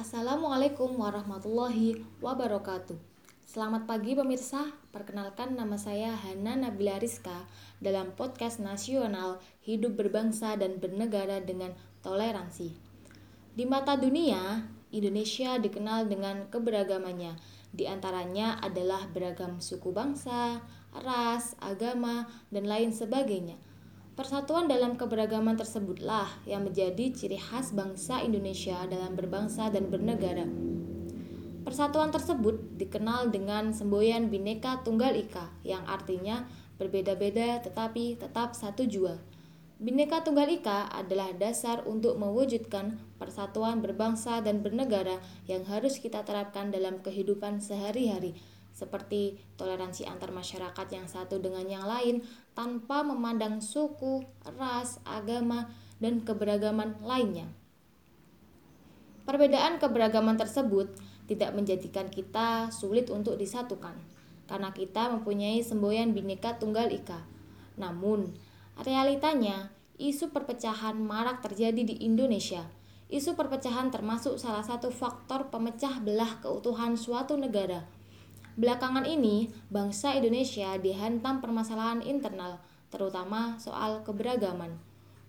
Assalamualaikum warahmatullahi wabarakatuh. Selamat pagi pemirsa, perkenalkan nama saya Hana Nabila Rizka dalam podcast nasional Hidup Berbangsa dan Bernegara dengan Toleransi. Di mata dunia, Indonesia dikenal dengan keberagamannya. Di antaranya adalah beragam suku bangsa, ras, agama, dan lain sebagainya. Persatuan dalam keberagaman tersebutlah yang menjadi ciri khas bangsa Indonesia dalam berbangsa dan bernegara. Persatuan tersebut dikenal dengan semboyan Bhinneka Tunggal Ika yang artinya berbeda-beda tetapi tetap satu jua. Bhinneka Tunggal Ika adalah dasar untuk mewujudkan persatuan berbangsa dan bernegara yang harus kita terapkan dalam kehidupan sehari-hari seperti toleransi antar masyarakat yang satu dengan yang lain tanpa memandang suku, ras, agama, dan keberagaman lainnya. Perbedaan keberagaman tersebut tidak menjadikan kita sulit untuk disatukan, karena kita mempunyai semboyan bineka tunggal ika. Namun, realitanya isu perpecahan marak terjadi di Indonesia. Isu perpecahan termasuk salah satu faktor pemecah belah keutuhan suatu negara Belakangan ini, bangsa Indonesia dihantam permasalahan internal, terutama soal keberagaman.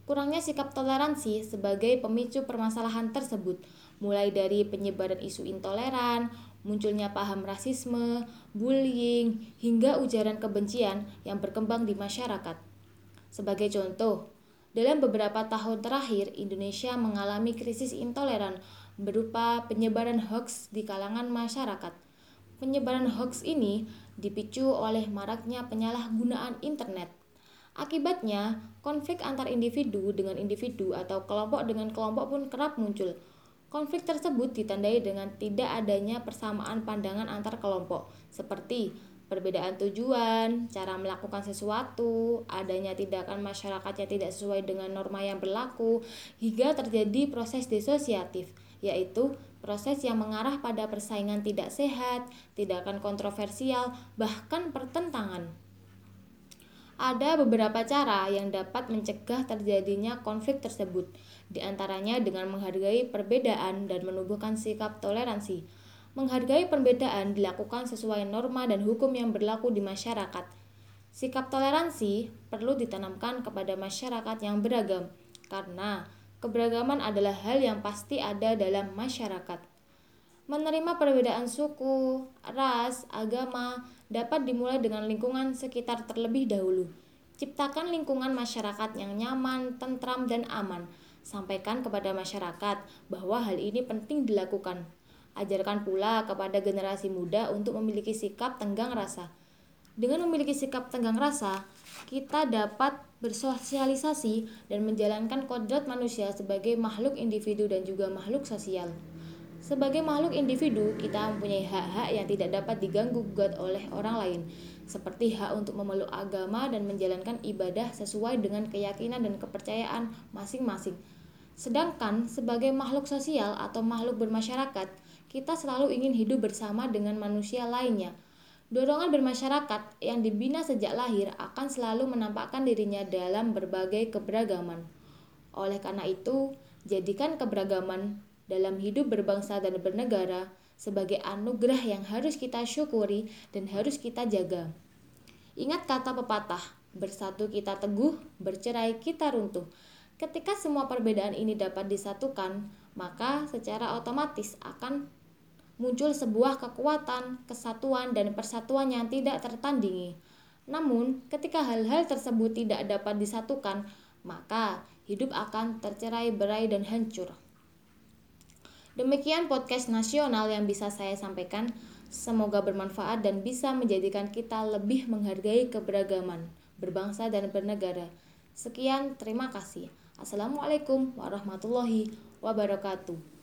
Kurangnya sikap toleransi sebagai pemicu permasalahan tersebut, mulai dari penyebaran isu intoleran, munculnya paham rasisme, bullying, hingga ujaran kebencian yang berkembang di masyarakat. Sebagai contoh, dalam beberapa tahun terakhir, Indonesia mengalami krisis intoleran berupa penyebaran hoax di kalangan masyarakat – Penyebaran hoax ini dipicu oleh maraknya penyalahgunaan internet. Akibatnya, konflik antar individu dengan individu atau kelompok dengan kelompok pun kerap muncul. Konflik tersebut ditandai dengan tidak adanya persamaan pandangan antar kelompok, seperti perbedaan tujuan, cara melakukan sesuatu, adanya tindakan masyarakat yang tidak sesuai dengan norma yang berlaku, hingga terjadi proses disosiatif, yaitu proses yang mengarah pada persaingan tidak sehat, tindakan kontroversial, bahkan pertentangan. Ada beberapa cara yang dapat mencegah terjadinya konflik tersebut, di antaranya dengan menghargai perbedaan dan menumbuhkan sikap toleransi. Menghargai perbedaan dilakukan sesuai norma dan hukum yang berlaku di masyarakat. Sikap toleransi perlu ditanamkan kepada masyarakat yang beragam, karena Keberagaman adalah hal yang pasti ada dalam masyarakat. Menerima perbedaan suku, ras, agama dapat dimulai dengan lingkungan sekitar terlebih dahulu. Ciptakan lingkungan masyarakat yang nyaman, tentram, dan aman. Sampaikan kepada masyarakat bahwa hal ini penting dilakukan. Ajarkan pula kepada generasi muda untuk memiliki sikap tenggang rasa. Dengan memiliki sikap tenggang rasa, kita dapat bersosialisasi dan menjalankan kodrat manusia sebagai makhluk individu dan juga makhluk sosial. Sebagai makhluk individu, kita mempunyai hak-hak yang tidak dapat diganggu-gugat oleh orang lain, seperti hak untuk memeluk agama dan menjalankan ibadah sesuai dengan keyakinan dan kepercayaan masing-masing. Sedangkan sebagai makhluk sosial atau makhluk bermasyarakat, kita selalu ingin hidup bersama dengan manusia lainnya Dorongan bermasyarakat yang dibina sejak lahir akan selalu menampakkan dirinya dalam berbagai keberagaman. Oleh karena itu, jadikan keberagaman dalam hidup berbangsa dan bernegara sebagai anugerah yang harus kita syukuri dan harus kita jaga. Ingat kata pepatah, bersatu kita teguh, bercerai kita runtuh. Ketika semua perbedaan ini dapat disatukan, maka secara otomatis akan muncul sebuah kekuatan, kesatuan, dan persatuan yang tidak tertandingi. Namun, ketika hal-hal tersebut tidak dapat disatukan, maka hidup akan tercerai berai dan hancur. Demikian podcast nasional yang bisa saya sampaikan. Semoga bermanfaat dan bisa menjadikan kita lebih menghargai keberagaman berbangsa dan bernegara. Sekian, terima kasih. Assalamualaikum warahmatullahi wabarakatuh.